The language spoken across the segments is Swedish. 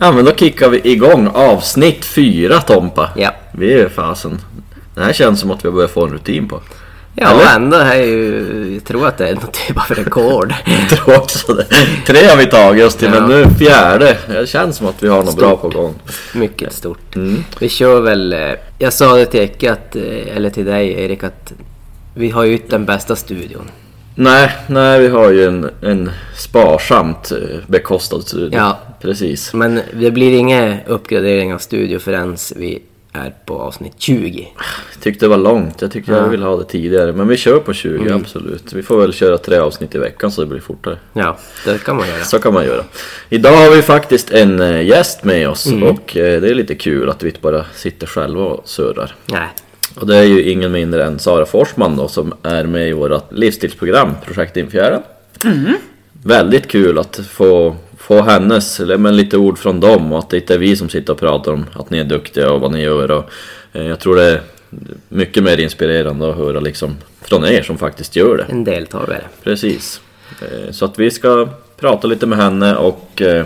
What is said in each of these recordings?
Ja men då kickar vi igång avsnitt fyra Tompa. Ja. Vi är fasen. Det här känns som att vi börjar få en rutin på. Ja, Eller? och ändå är ju, jag tror att det är något typ av rekord. Jag tror också det. Tre har vi tagit oss till Ja. men nu fjärde. Det känns som att vi har något bra på gång. Mycket stort. Mm. Vi kör väl, eh, jag sa det till Ecke, att, eh, eller till dig Erik, att vi har ju den bästa studion. Nej, nej vi har ju en, en sparsamt eh, bekostad studio. Ja. Precis. Men det blir ingen uppgradering av studio förrän vi är på avsnitt 20. Tyckte det var långt. Jag tyckte jag Ja. ville ha det tidigare. Men vi kör på 20 Mm. absolut. Vi får väl köra tre avsnitt i veckan så det blir fortare. Ja, det kan man göra. Så kan man göra. Idag har vi faktiskt en eh, gäst med oss Mm. och eh, det är lite kul att vi inte bara sitter själva och surrar. Nej. Och det är ju ingen mindre än Sara Forsman då som är med i vårt livsstilsprogram Projekt Infjärden. Väldigt kul att få, få hennes, eller men lite ord från dem och att det inte är vi som sitter och pratar om att ni är duktiga och vad ni gör. Och, eh, jag tror det är mycket mer inspirerande att höra liksom från er som faktiskt gör det. En deltagare. Precis. Eh, Så att vi ska prata lite med henne och eh,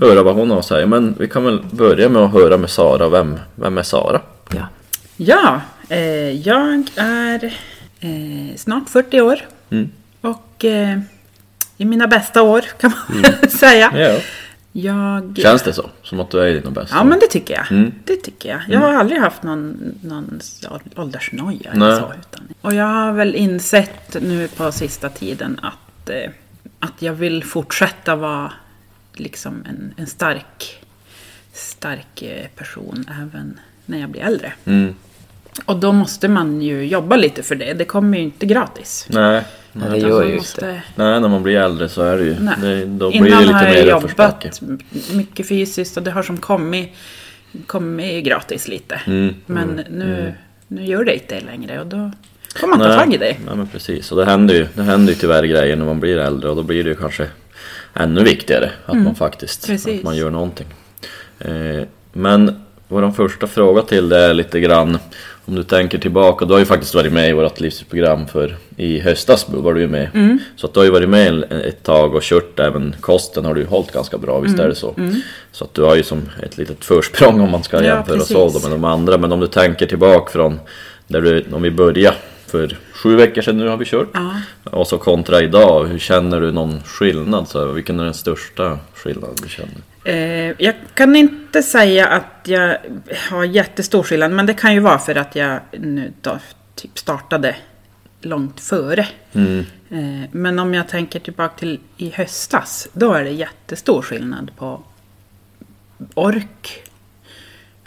höra vad hon har att säga. Men vi kan väl börja med att höra med Sara. Vem, vem är Sara? Ja. Ja, eh, jag är eh, snart 40 år. Mm. Och eh, i mina bästa år kan man säga. Ja. Jag... Känns det så? Som att du är i dina bästa Ja, men det tycker jag. Mm. Det tycker jag. Jag har aldrig haft någon, någon åldersnoja eller Nej. så. Utan, och jag har väl insett nu på sista tiden att, eh, att jag vill fortsätta vara liksom en, en stark, stark eh, person även när jag blir äldre. Mm. Och då måste man ju jobba lite för det. Det kommer ju inte gratis. Nej. Nej, det gör ju måste- inte. Nej, när man blir äldre så är det ju. Det, då blir Innan det lite har jag jobbat mycket fysiskt och det har som kommit, kommit gratis lite. Mm. Men nu, nu gör det inte det längre och då får man ta tag i det. Nej men precis. Och det händer ju, det händer ju tyvärr grejer när man blir äldre och då blir det ju kanske ännu viktigare att man faktiskt Mm. Precis. att man gör någonting. Eh, men vår första fråga till dig är lite grann om du tänker tillbaka. Du har ju faktiskt varit med i vårt livsprogram för i höstas var du ju med. Mm. Så att du har ju varit med ett tag och kört även kosten har du hållit ganska bra, visst är det så? Så att du har ju som ett litet försprång om man ska Mm. Ja, jämföra så med de andra. Men om du tänker tillbaka från där du, om vi började för sju veckor sedan nu har vi kört. Ja. Och så kontra idag, hur känner du någon skillnad? Så, vilken är den största skillnaden du känner? Eh, jag kan inte säga att jag har jättestor skillnad, men det kan ju vara för att jag nu då typ startade långt före. Mm. Eh, men om jag tänker tillbaka till i höstas, då är det jättestor skillnad på ork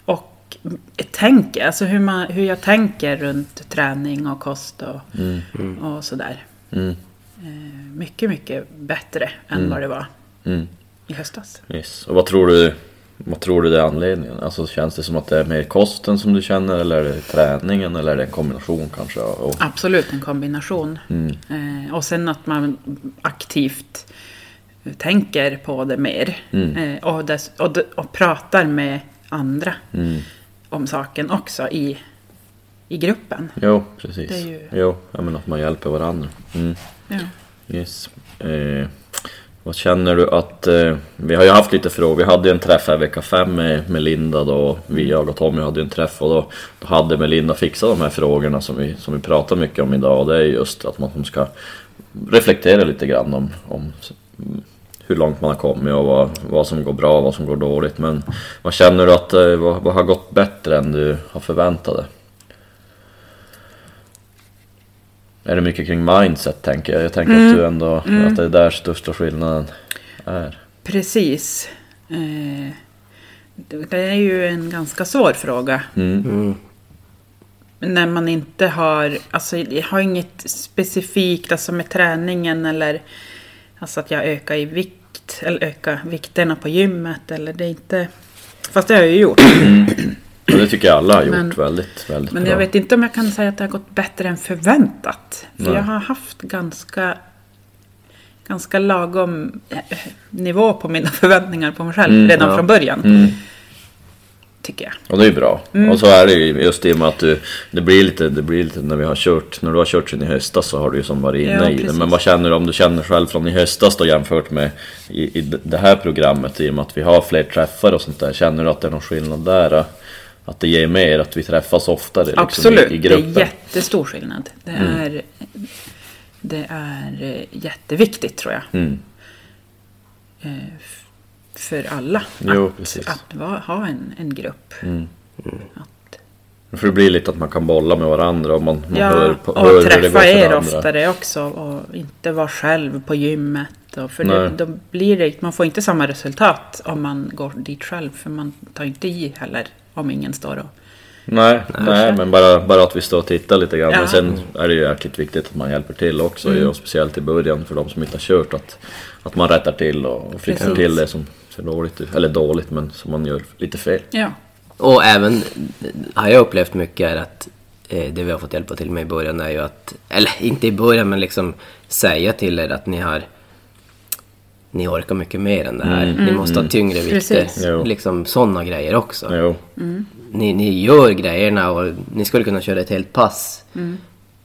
och tänk, alltså hur, man, hur jag tänker runt träning och kost och, och sådär. Mm. Eh, mycket, mycket bättre än vad det var Mm. I höstas. Yes. Och vad tror du vad tror du det är anledningen? Alltså känns det som att det är mer kosten som du känner eller är det träningen eller är det en kombination kanske? Och, Absolut en kombination. Eh, och sen att man aktivt tänker på det mer. Eh, och, dess, och, och pratar med andra mm. om saken också i, i gruppen. Jo, precis. Ju- Jo, jag menar att man hjälper varandra. Mm. Ja. Yes. Eh, vad känner du att... Eh, vi har ju haft lite frågor. Vi hade ju en träff här vecka fem med, med Linda då. Vi, jag och Tommy hade ju en träff och då, då hade Melinda fixat de här frågorna som vi, som vi pratar mycket om idag. Och det är just att man ska reflektera lite grann om, om mm, hur långt man har kommit och vad, vad som går bra och vad som går dåligt. Men vad känner du att, eh, vad, vad har gått bättre än du har förväntat dig? Är det mycket kring mindset tänker jag? Jag tänker att du ändå, att det är där största skillnaden är. Precis. Eh, det det är ju en ganska svår fråga. Mm. När man inte har, alltså jag har inget specifikt, alltså med träningen eller alltså att jag ökar i vikt, eller ökar vikterna på gymmet eller det är inte, fast det har jag ju gjort. Och det tycker jag alla har gjort Men- väldigt, väldigt Men bra. jag vet inte om jag kan säga att det har gått bättre än förväntat. För Nej. jag har haft ganska, ganska lagom eh, nivå på mina förväntningar på mig själv Mm, redan ja. från början. Mm. tycker jag. Och det är bra. Och så är det ju just i och med att du, det blir lite, det blir lite när vi har kört, när du har kört sen i höstas så har du ju som varit inne Ja, i det. Men vad känner du om du känner själv från i höstas då jämfört med i, i det här programmet i och med att vi har fler träffar och sånt där. Känner du att det är någon skillnad där? Att det ger mer, att vi träffas oftare liksom, Absolut, i, i det gruppen? Mm. är jättestor skillnad. Det är, det är eh, jätteviktigt tror jag. Mm. Eh, För alla. Jo, att, precis. att va, ha en, en grupp. Att, För det blir lite att man kan bolla med varandra och man, man ja, hör, på, och hör det går träffa er oftare också. Och inte vara själv på gymmet. Och för det, då blir det, man får inte samma resultat om man går dit själv. För man tar inte i heller om ingen står och... Nej, nej, men bara, bara att vi står och tittar lite grann. Ja. Men sen är det ju jäkligt viktigt att man hjälper till också. Mm. Och speciellt i början för de som inte har kört. Att, att man rättar till och fixar Precis. till det som ser dåligt ut. Eller dåligt, men som man gör lite fel. Ja, Och även har jag upplevt mycket är att eh, det vi har fått hjälpa till med i början är ju att, eller inte i början men liksom säga till er att ni har ni orkar mycket mer än det här. Ni måste ha tyngre vikter. Precis. Liksom sådana grejer också. Jo, Ni, ni gör grejerna och ni skulle kunna köra ett helt pass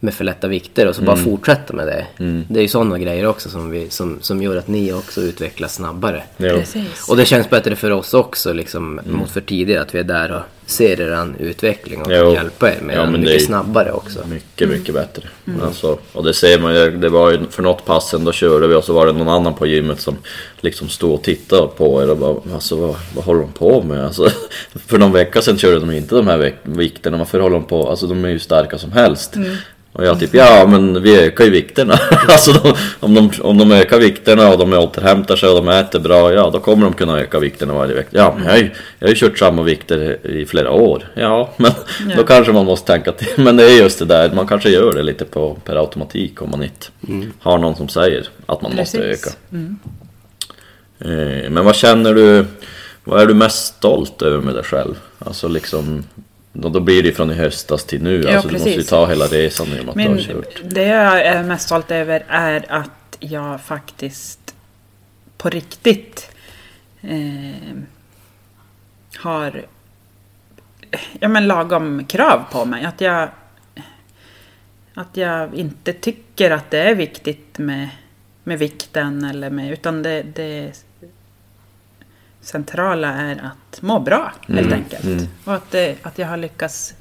med för lätta vikter och så bara fortsätta med det. Det är ju sådana grejer också som, vi, som, som gör att ni också utvecklas snabbare. Och det känns bättre för oss också liksom, mot för tidigare att vi är där och ser er utveckling och kan hjälpa er med Ja, den men mycket det är- snabbare också. Mycket, mycket bättre. Alltså, och det ser man ju, det var ju för något pass sen då körde vi och så var det någon annan på gymmet som liksom stod och tittade på er och bara alltså vad, vad håller de på med? Alltså, för någon vecka sedan körde de inte de här vikterna, varför håller de på? Alltså de är ju starka som helst. Och jag typ, ja men vi ökar ju vikterna. alltså de, om, de, om de ökar vikterna och de återhämtar sig och de äter bra, ja då kommer de kunna öka vikterna varje vecka. Ja, men jag, har ju- jag har ju kört samma vikter i flera år. Ja, men Ja. då kanske man måste tänka till. Men det är just det där, man kanske gör det lite på, per automatik om man inte har någon som säger att man måste Precis. öka. Eh, Men vad känner du, vad är du mest stolt över med dig själv? Alltså liksom, då, blir det ju från i höstas till nu, Ja, alltså du måste ju ta hela resan i och med att du har Men kört. det jag är mest stolt över är att jag faktiskt på riktigt eh, har ja, men lagom krav på mig. Att jag, att jag inte tycker att det är viktigt med, med vikten eller med, utan det, det centrala är att må bra helt enkelt. Och att, det, att jag har lyckats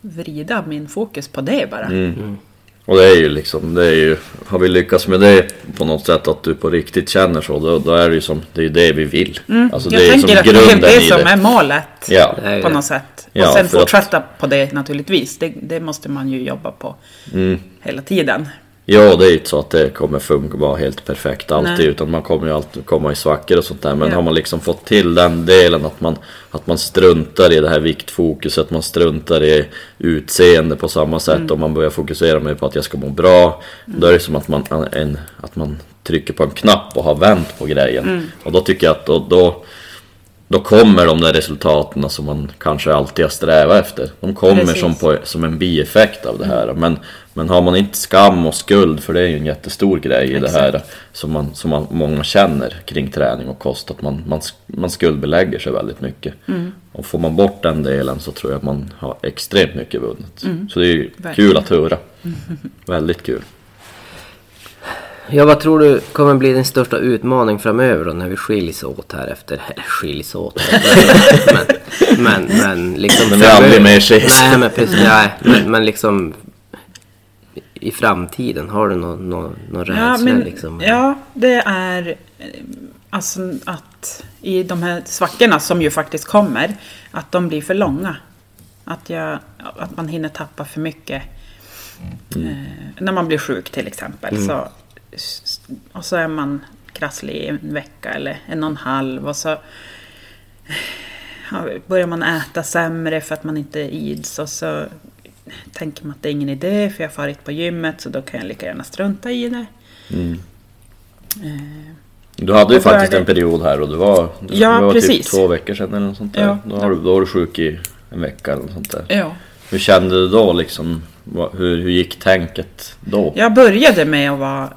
vrida min fokus på det bara. Mm. Och det är ju liksom, det är ju, har vi lyckats med det på något sätt att du på riktigt känner så, då, då är det ju som, det är det vi vill. Alltså det jag är ju som tänker att det är det som är målet Ja. På något sätt. Ja, och sen för att- fortsätta på det naturligtvis. Det, det måste man ju jobba på Mm. hela tiden. Ja, det är ju inte så att det kommer funka vara helt perfekt alltid Nej. utan man kommer ju alltid komma i svackor och sånt där. Men Ja. har man liksom fått till den delen att man, att man struntar i det här viktfokuset, man struntar i utseende på samma sätt Mm. och man börjar fokusera mer på att jag ska må bra. Då är det som att man, en, att man trycker på en knapp och har vänt på grejen. Mm. Och då tycker jag att då, då då kommer de där resultaten som man kanske alltid har strävat efter. De kommer Precis. som, på, som en bieffekt av det här. Men, men har man inte skam och skuld, för det är ju en jättestor grej i det här som, man, som man, många känner kring träning och kost, att man, man, man skuldbelägger sig väldigt mycket. Och får man bort den delen så tror jag att man har extremt mycket vunnet. Så det är ju Verkligen. kul att höra. Väldigt kul. Ja, vad tror du kommer bli din största utmaning framöver då när vi skiljs åt här efter... Eller skiljs åt. men, men, men liksom... Men vi aldrig mer ses. Nej, men precis. Nej, men, men liksom... I framtiden, har du någon, någon, någon rädsla Ja, men, liksom? ja, det är eh, alltså att i de här svackorna som ju faktiskt kommer, att de blir för långa. Att, jag, att man hinner tappa för mycket. Eh, när man blir sjuk till exempel. Så, och så är man krasslig i en vecka eller en och en halv. Och så ja, börjar man äta sämre för att man inte ids. Och så tänker man att det är ingen idé för jag har farit på gymmet så då kan jag lika gärna strunta i det. Eh, Du hade ju faktiskt det- en period här och det var, det Ja, var typ två veckor sedan eller något sånt där. Ja. Då, har du, då var du sjuk i en vecka eller något sånt där. ja. Hur kände du då liksom? Hur, hur gick tänket då? Jag började med att vara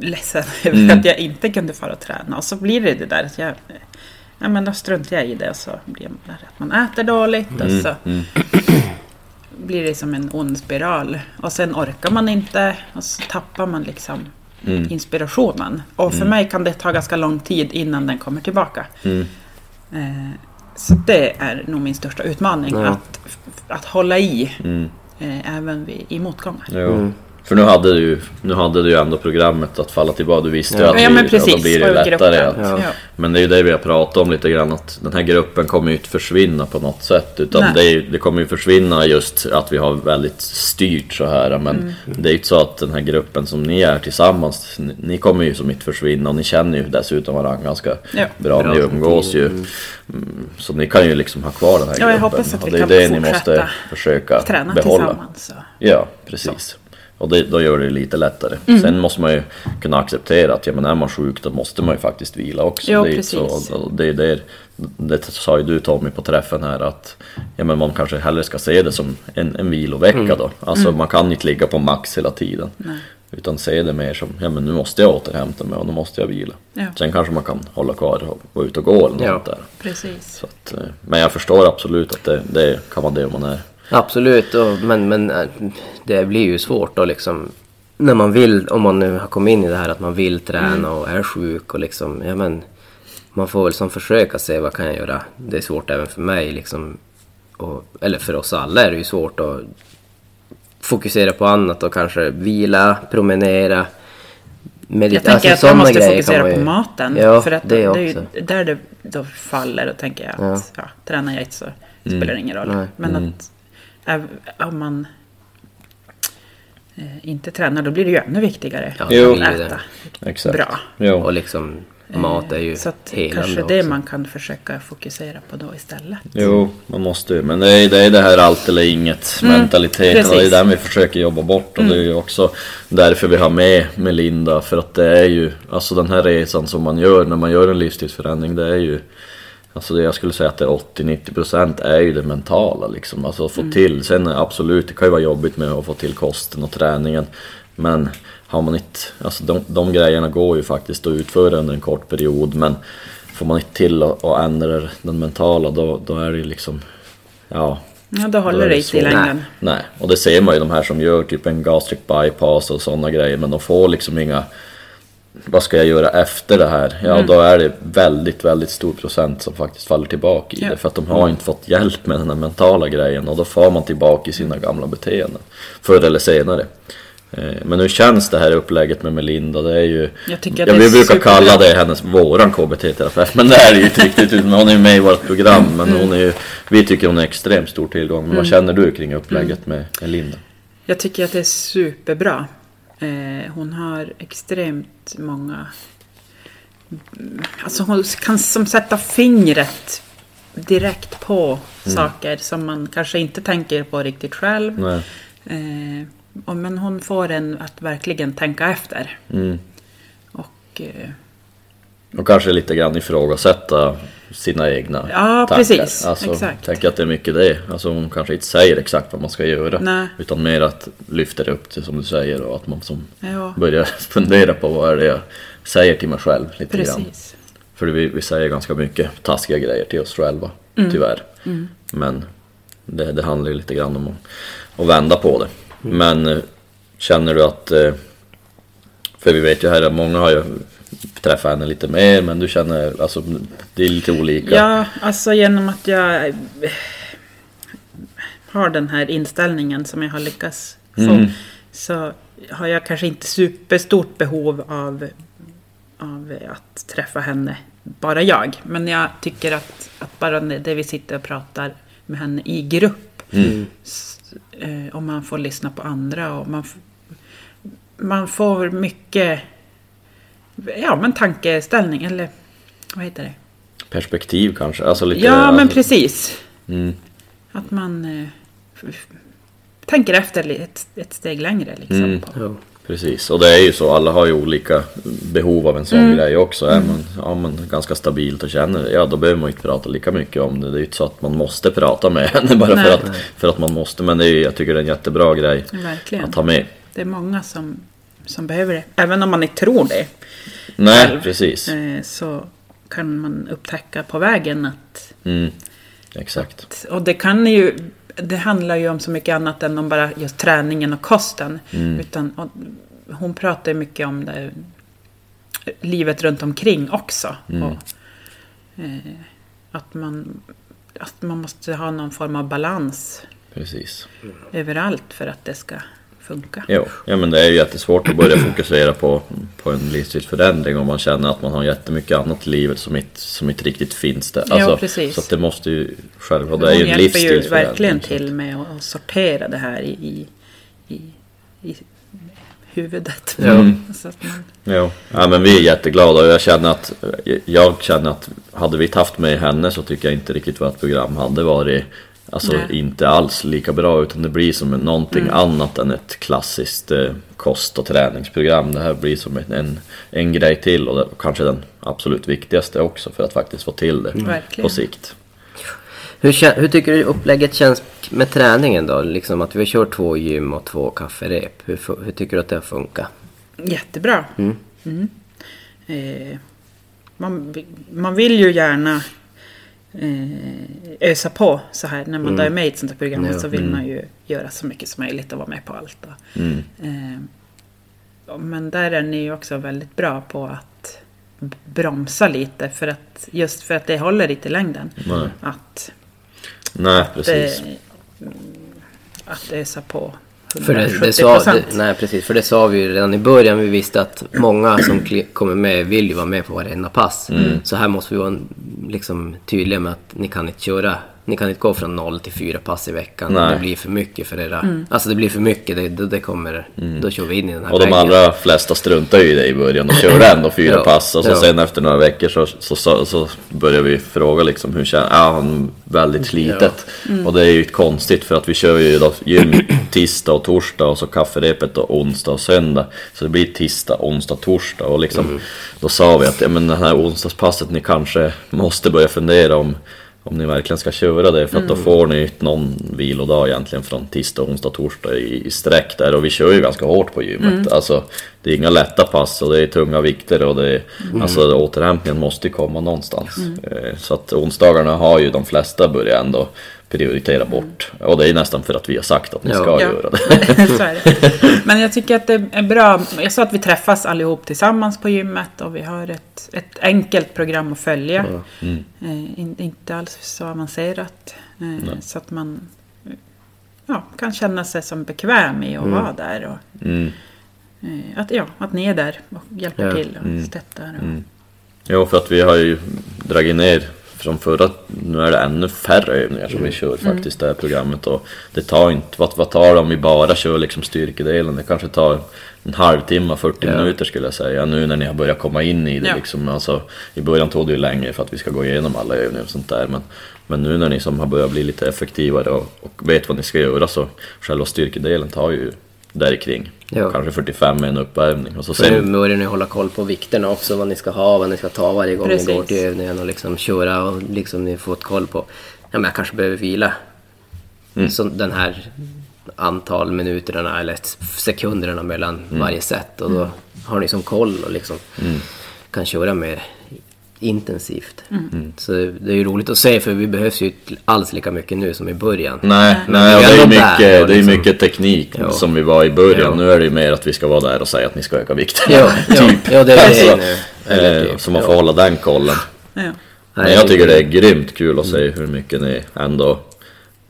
ledsen över Mm. att jag inte kunde fara och träna. Och så blir det det där att jag... ja, men då struntar jag i det och så blir det att man äter dåligt och Mm, så blir det som en ond spiral. Och sen orkar man inte och så tappar man liksom Mm. inspirationen. Och för mig kan det ta ganska lång tid innan den kommer tillbaka. Mm. Eh, så det är nog min största utmaning. Ja. Att, att hålla i Mm. eh, även vid, i motgångar. Mm. För nu hade, du, nu hade du ju ändå programmet att falla tillbaka. Du visste ju Ja. att Ja, vi, men ja, precis. då blir det lättare. Att, Ja. Men det är ju det vi har pratat om lite grann, att den här gruppen kommer ju inte försvinna på något sätt. Utan Nej. det, är, det kommer ju försvinna just att vi har väldigt styrt så här. Men Mm. det är ju inte så att den här gruppen som ni är tillsammans, ni, ni kommer ju som inte försvinna. Och ni känner ju dessutom varandra ganska Ja. bra. Bra. Ni umgås ju. Mm, Så ni kan ju liksom ha kvar den här Ja, jag gruppen. hoppas att vi och det är kan det ni måste försöka Träna behålla. tillsammans. Så. Ja, precis. Och det, då gör det lite lättare. Mm. Sen måste man ju kunna acceptera att ja, men är man sjuk då måste man ju faktiskt vila också. Ja, det är. Så, det, det, det sa ju du Tommy på träffen här att ja, men man kanske hellre ska se det som en, en vilovecka då. Alltså man kan inte ligga på max hela tiden. Nej. Utan se det mer som, ja men nu måste jag återhämta mig och nu måste jag vila. Ja. Sen kanske man kan hålla kvar och gå ut och gå eller något Ja. där. Precis. Att, eh, men jag förstår absolut att det, det kan vara det man är. Absolut, och, men, men äh, det blir ju svårt då liksom när man vill, om man nu har kommit in i det här att man vill träna och är sjuk och liksom, ja men man får väl som försöka se vad kan jag göra. Det är svårt även för mig liksom, och, eller för oss alla är det ju svårt att fokusera på annat och kanske vila, promenera, meditera. Jag tänker att jag sådana måste fokusera man ju- på maten. Ja, för att det, det, är ju där det då faller. Och tänker jag att ja. tränar jag inte så spelar det ingen roll. Nej. Men att äv- om man eh, inte tränar då blir det ju ännu viktigare Ja, att Jo. det. äta Exakt. bra. Jo. Och liksom mat är ju Så att kanske det också. man kan försöka fokusera på då istället. Jo, man måste ju. Men det är, det är det här allt eller inget mentaliteten. Och det är den vi försöker jobba bort. Och det är ju också därför vi har med Melinda. För att det är ju, alltså den här resan som man gör när man gör en livsstilsförändring. Det är ju, alltså det jag skulle säga att det är 80-90% är ju det mentala liksom. Alltså att få till. Sen absolut, det kan ju vara jobbigt med att få till kosten och träningen. Men har man inte, alltså de, de grejerna går ju faktiskt att utföra under en kort period. Men får man inte till att att ändra den mentala då, då är det ju liksom, ja. Ja, då Då håller är det inte i längden. Nej, och det ser man ju de här som gör typ en gastric bypass och sådana grejer. Men de får liksom inga, vad ska jag göra efter det här? Ja, Mm. då är det väldigt, väldigt stor procent som faktiskt faller tillbaka i Ja. det. För att de har inte fått hjälp med den här mentala grejen och då får man tillbaka i sina gamla beteenden. Förr eller senare. Eh, Men hur känns det här upplägget med Melinda? Det är ju... Jag tycker ja, vi brukar kalla det hennes, våran KBT-terapeut. Men det är det ju inte riktigt. Hon är ju med i vårt program. Men Mm. hon är ju, vi tycker hon är extremt stor tillgång. Men vad känner du kring upplägget Mm. med Melinda? Jag tycker att det är superbra. Eh, hon har extremt många... Alltså hon kan som sätta fingret direkt på Mm. saker som man kanske inte tänker på riktigt själv. Eh, och, men hon får en att verkligen tänka efter. Mm. Och, eh, Och kanske lite grann ifrågasätta sina egna Ja, tankar. precis. Alltså, Exakt. tänker att det är mycket det. Alltså hon kanske inte säger exakt vad man ska göra. Nej. Utan mer att lyfta det upp till som du säger och att man som ja, börjar fundera på vad är det jag säger till mig själv lite grann. precis. För vi, vi säger ganska mycket taskiga grejer till oss själva, Mm. tyvärr. Men det, det handlar ju lite grann om att, att vända på det. Mm. Men eh, känner du att, eh, för vi vet ju här att många har ju träffat henne lite mer, men du känner, alltså det är lite olika. Ja, alltså genom att jag eh, har den här inställningen som jag har lyckats få. Mm. Så har jag kanske inte superstort behov av, av att träffa henne, bara jag. Men jag tycker att, att bara det vi sitter och pratar med henne i grupp. Mm. eh, man får lyssna på andra och man, man får mycket ja, men tankeställning, eller vad heter det? Perspektiv kanske, alltså lite... Ja, men alltså, precis. Mm. Att man eh, tänker efter ett, ett steg längre. Liksom, Mm. Ja. Precis, och det är ju så, alla har ju olika behov av en sån Mm. grej också. Är man, ja, man ganska stabilt och känner ja då behöver man inte prata lika mycket om det. Det är ju inte så att man måste prata med henne bara för att, för att man måste. Men det är, ju- jag tycker det är en jättebra grej Verkligen. att ha med. Det är många som, som behöver det. Även om man inte tror det. Nej, själv, precis. Eh, så kan man upptäcka på vägen att... Mm. Exakt. Och det kan ju... Det handlar ju om så mycket annat än om bara just träningen och kosten. Mm. Utan, och, hon pratar ju mycket om det, livet runt omkring också. Mm. Och, eh, att, man, att man måste ha någon form av balans Precis. överallt för att det ska funka. Jo, ja men det är ju jättesvårt att börja fokusera på, på en livsstilsförändring om man känner att man har jättemycket annat i livet som inte, som inte riktigt finns där. Ja, precis. Så att det måste ju självklart, det är Hon ju en hjälper ju livsstilsförändring. verkligen till med att sortera det här i, i, i, i huvudet. Ja. Så att man, Jo, ja, men vi är jätteglada och jag känner att jag känner att hade vi inte haft med henne så tycker jag inte riktigt vårt program hade varit Alltså Nej. inte alls lika bra utan det blir som någonting Mm. annat än ett klassiskt eh, kost och träningsprogram. Det här blir som en, en, en grej till och det, kanske den absolut viktigaste också för att faktiskt få till det Verkligen. på sikt. Hur, hur tycker du upplägget känns med träningen då? Liksom att vi har kört två gym och två kafferep. Hur, hur tycker du att det har funkat? jättebra. Mm. Eh, man, man vill ju gärna eh, ösa på så här när man då är med i ett sånt här program. Ja. Så vill man ju göra så mycket som möjligt och vara med på allt. Mm. Eh, men där är ni ju också väldigt bra på att bromsa lite. För att, just för att det håller inte i längden. Nej. Att, Nej, precis. det, att ösa på För det, 170 det sa, det, nej precis, för det sa vi ju redan i början. Vi visste att många som kommer med vill ju vara med på varenda pass. Så här måste vi vara liksom, tydliga med att ni kan inte köra ni kan inte gå från noll till fyra pass i veckan. Nej. Det blir för mycket för era... Alltså det blir för mycket. Det, det, det kommer... Då kör vi in i den här Och de allra flesta struntar ju i det i början. Och körde ändå fyra pass och så sen efter några veckor så, så, så, så börjar vi fråga liksom hur känner ja, han väldigt slitet? Och det är ju konstigt för att vi kör ju då gym tisdag och torsdag och så kafferepet då onsdag och söndag. Så det blir tisdag, onsdag, torsdag och liksom då sa vi att ja, men det här onsdagspasset ni kanske måste börja fundera om om ni verkligen ska köra det för att då får ni någon vilodag egentligen från tisdag, onsdag, torsdag i, i sträck där. Och vi kör ju ganska hårt på gymmet. Alltså det är inga lätta pass och det är tunga vikter och det är, alltså återhämtningen måste komma någonstans. Eh, Så att onsdagarna har ju de flesta börjat ändå prioritera bort och det är nästan för att vi har sagt att ni ska Ja. göra det. så är det. Men jag tycker att det är bra. Jag sa att vi träffas allihop tillsammans på gymmet och vi har ett, ett enkelt program att följa. Eh, in, inte alls så avancerat. Eh, så att man eh, ja, kan känna sig som bekväm i att vara där. Och, Mm. eh, att, ja, att ni är där och hjälper Ja. till och stöttar. Och, Jo, för att vi har ju dragit ner från förra, nu är det ännu färre övningar som vi kör faktiskt det här programmet och det tar inte, vad, vad tar det om vi bara kör liksom styrkedelen? Det kanske tar en halvtimme, 40 Ja. minuter skulle jag säga nu när ni har börjat komma in i det Ja. liksom. Alltså, I början tog det ju länge för att vi ska gå igenom alla övningar och sånt där men, men nu när ni som har börjat bli lite effektivare och, och vet vad ni ska göra så själva styrkedelen tar ju där kring. Ja. Kanske 45 med en uppvärmning och så För nu sen börjar ni hålla koll på vikterna också, vad ni ska ha, vad ni ska ta varje gång Precis. ni går till övningen och liksom köra och liksom ni får ett koll på, ja men jag kanske behöver vila. Mm. Så den här antal minuterna eller sekunderna mellan Mm. varje set och då har ni som koll och liksom kan köra mer intensivt. Mm. Så det är ju roligt att se för vi behövs ju inte alls lika mycket nu som i början. Nej, Men nej och det är ändå mycket, där och det är liksom- mycket teknik Ja. som vi var i början. Ja. Nu är det ju mer att vi ska vara där och säga att ni ska öka vikten. Ja, ja, typ. ja, det är det Alltså, nu. Eller eh, typ, Så man ja. får hålla den kollen. ja. Men jag tycker det är grymt kul att se hur mycket ni ändå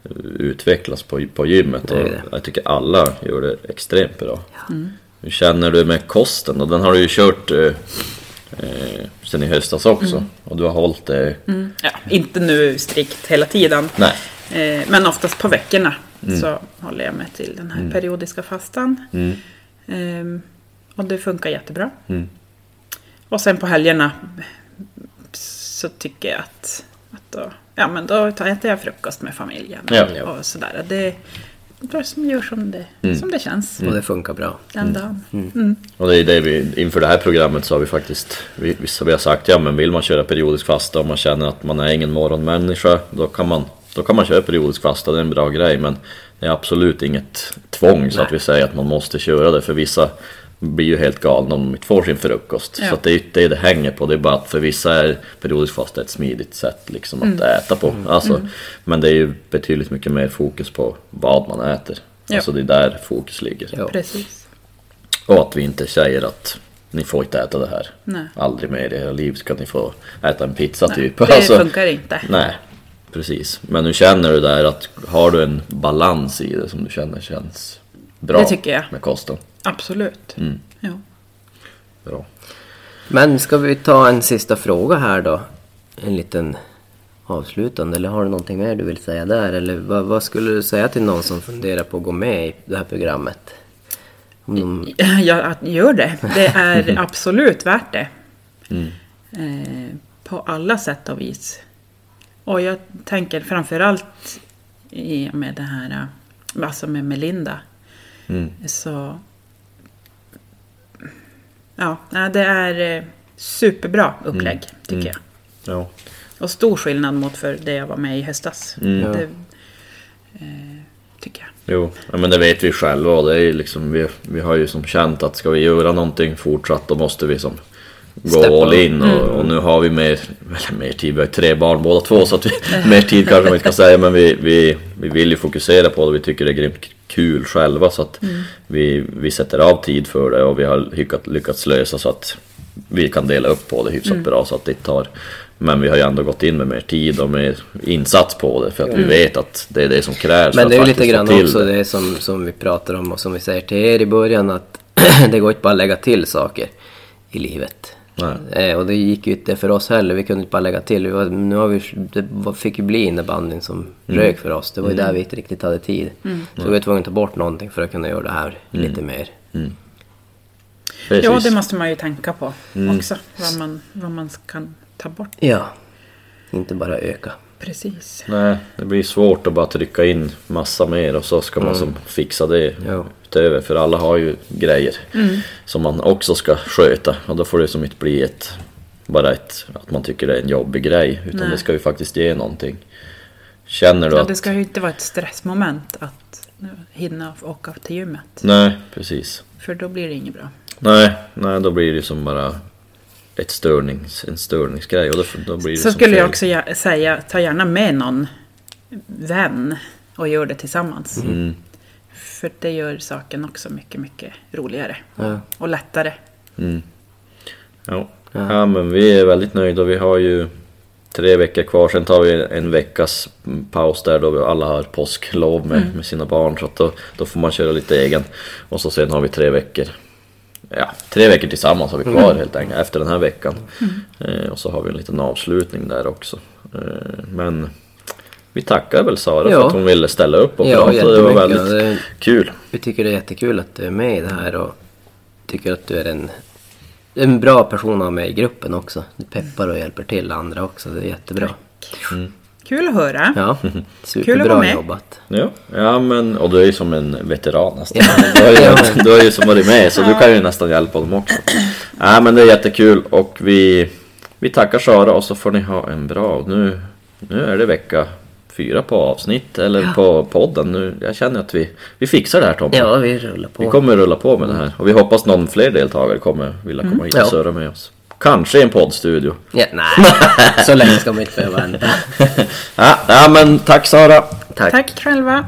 eh, utvecklas på, på gymmet. Det Och det. jag tycker alla gör det extremt bra. Hur känner du med kosten då? Den har du ju kört eh, eh, sen i höstas också. Och du har hållit det... Ja, inte nu strikt hela tiden. Nej. Eh, men oftast på veckorna så håller jag mig till den här periodiska fastan. Mm. Ehm, och det funkar jättebra. Mm. Och sen på helgerna så tycker jag att, att då, ja, men då äter jag frukost med familjen. Ja. Och sådär. Det bara som gör som det, som det känns Och det funkar bra. den dagen. Mm. Och det är det vi, inför det här programmet så har vi faktiskt, vi, vi, har sagt ja men vill man köra periodisk fasta och man känner att man är ingen morgonmänniska då kan man, då kan man köra periodisk fasta, det är en bra grej men det är absolut inget tvång så Nej. att vi säger att man måste köra det för vissa blir ju helt galna om de inte får sin frukost. Ja. Så att det är ju det det hänger på. Det är bara att för vissa är periodisk fasta ett smidigt sätt liksom att äta på. Alltså, Men det är ju betydligt mycket mer fokus på vad man äter. Ja. Alltså det är där fokus ligger. Ja. Precis. Och att vi inte säger att ni får inte äta det här. Nej. Aldrig mer i era liv ska ni få äta en pizza Nej, typ. det funkar inte. Nej, precis. Men nu känner du där att har du en balans i det som du känner känns bra Det tycker jag. med kosten. Absolut. Mm. Ja. Bra. Men ska vi ta en sista fråga här då? En liten avslutande, eller har du någonting mer du vill säga där? Eller vad, vad skulle du säga till någon som funderar på att gå med i det här programmet? Om de, Ja, gör det. Det är absolut värt det. Eh, på alla sätt och vis. Och jag tänker framförallt med det här, eh, alltså med Melinda. Mm. Så... Ja, det är eh, superbra upplägg tycker jag. Ja. Och stor skillnad mot för det jag var med i höstas. Mm. Det, eh, tycker jag. Jo, ja, men det vet vi själva det är liksom, vi, vi har ju som känt att ska vi göra någonting fortsatt då måste vi som gå all in och, och nu har vi mer, eller mer tid, vi har tre barn båda två så att vi, mer tid kanske man inte kan säga men vi, vi, vi vill ju fokusera på det, vi tycker det är grymt kul själva så att vi, vi sätter av tid för det och vi har lyckats, lyckats lösa så att vi kan dela upp på det hyfsat bra så att det tar men vi har ju ändå gått in med mer tid och mer insats på det för att vi vet att det är det som krävs men det är ju lite grann också det. det som, som vi pratar om och som vi säger till er i början att det går inte bara att lägga till saker i livet. Nej. Eh, och det gick ju inte för oss heller, vi kunde inte bara lägga till. Var, nu har vi, det fick ju bli innebandyn som Mm. rök för oss. Det var ju där vi inte riktigt hade tid. Så vi var tvungna att ta bort någonting för att kunna göra det här Mm. lite mer. Precis. Ja, det måste man ju tänka på Mm. också. Vad man, vad man kan ta bort. Ja, inte bara öka. Precis. Nej, det blir svårt att bara trycka in massa mer och så ska man som fixa det Ja. utöver. För alla har ju grejer som man också ska sköta och då får det som inte bli ett bara ett, att man tycker det är en jobbig grej utan Nej. det ska ju faktiskt ge någonting. Känner du Ja, att... det ska ju inte vara ett stressmoment att hinna åka till gymmet. Nej, precis. För då blir det inget bra. Nej, nej, då blir det som bara ett störnings, en störningsgrej och då, då blir det Så skulle jag fel. också gär- säga, ta gärna med någon vän och gör det tillsammans. Mm. För det gör saken också mycket, mycket roligare. Ja. Och lättare. Ja. ja, men vi är väldigt nöjda. Vi har ju tre veckor kvar. Sen tar vi en veckas paus där då vi alla har påsklov med, med sina barn. Så att då, då får man köra lite egen. Och så sen har vi tre veckor. Ja, tre veckor tillsammans har vi kvar helt enkelt efter den här veckan. Eh, och så har vi en liten avslutning där också. Eh, men vi tackar väl Sara för Ja. att hon ville ställa upp och Ja, prata. Det var väldigt Det- kul. Vi tycker det är jättekul att du är med i det här och tycker att du är en, en bra person att ha med i gruppen också. Du peppar och hjälper till andra också, det är jättebra. Kul att höra. Ja, Kul att vara superbra med. jobbat. Ja, ja men, och du är ju som en veteran nästan. Du, har ju, du har ju som varit med så du kan ju nästan hjälpa dem också. Ja men det är jättekul och vi, vi tackar Sara och så får ni ha en bra... Nu, nu är det vecka fyra på avsnitt eller på podden. Nu, jag känner att vi, vi fixar det här Tommy. Ja, vi rullar på. Vi kommer rulla på med det här och vi hoppas någon fler deltagare kommer vilja komma hit och Ja. surra med oss. Kanske i en poddstudio. Ja, nej, så länge ska man inte behöva vänta. Ja, ja men tack Sara. Tack. Tack själva.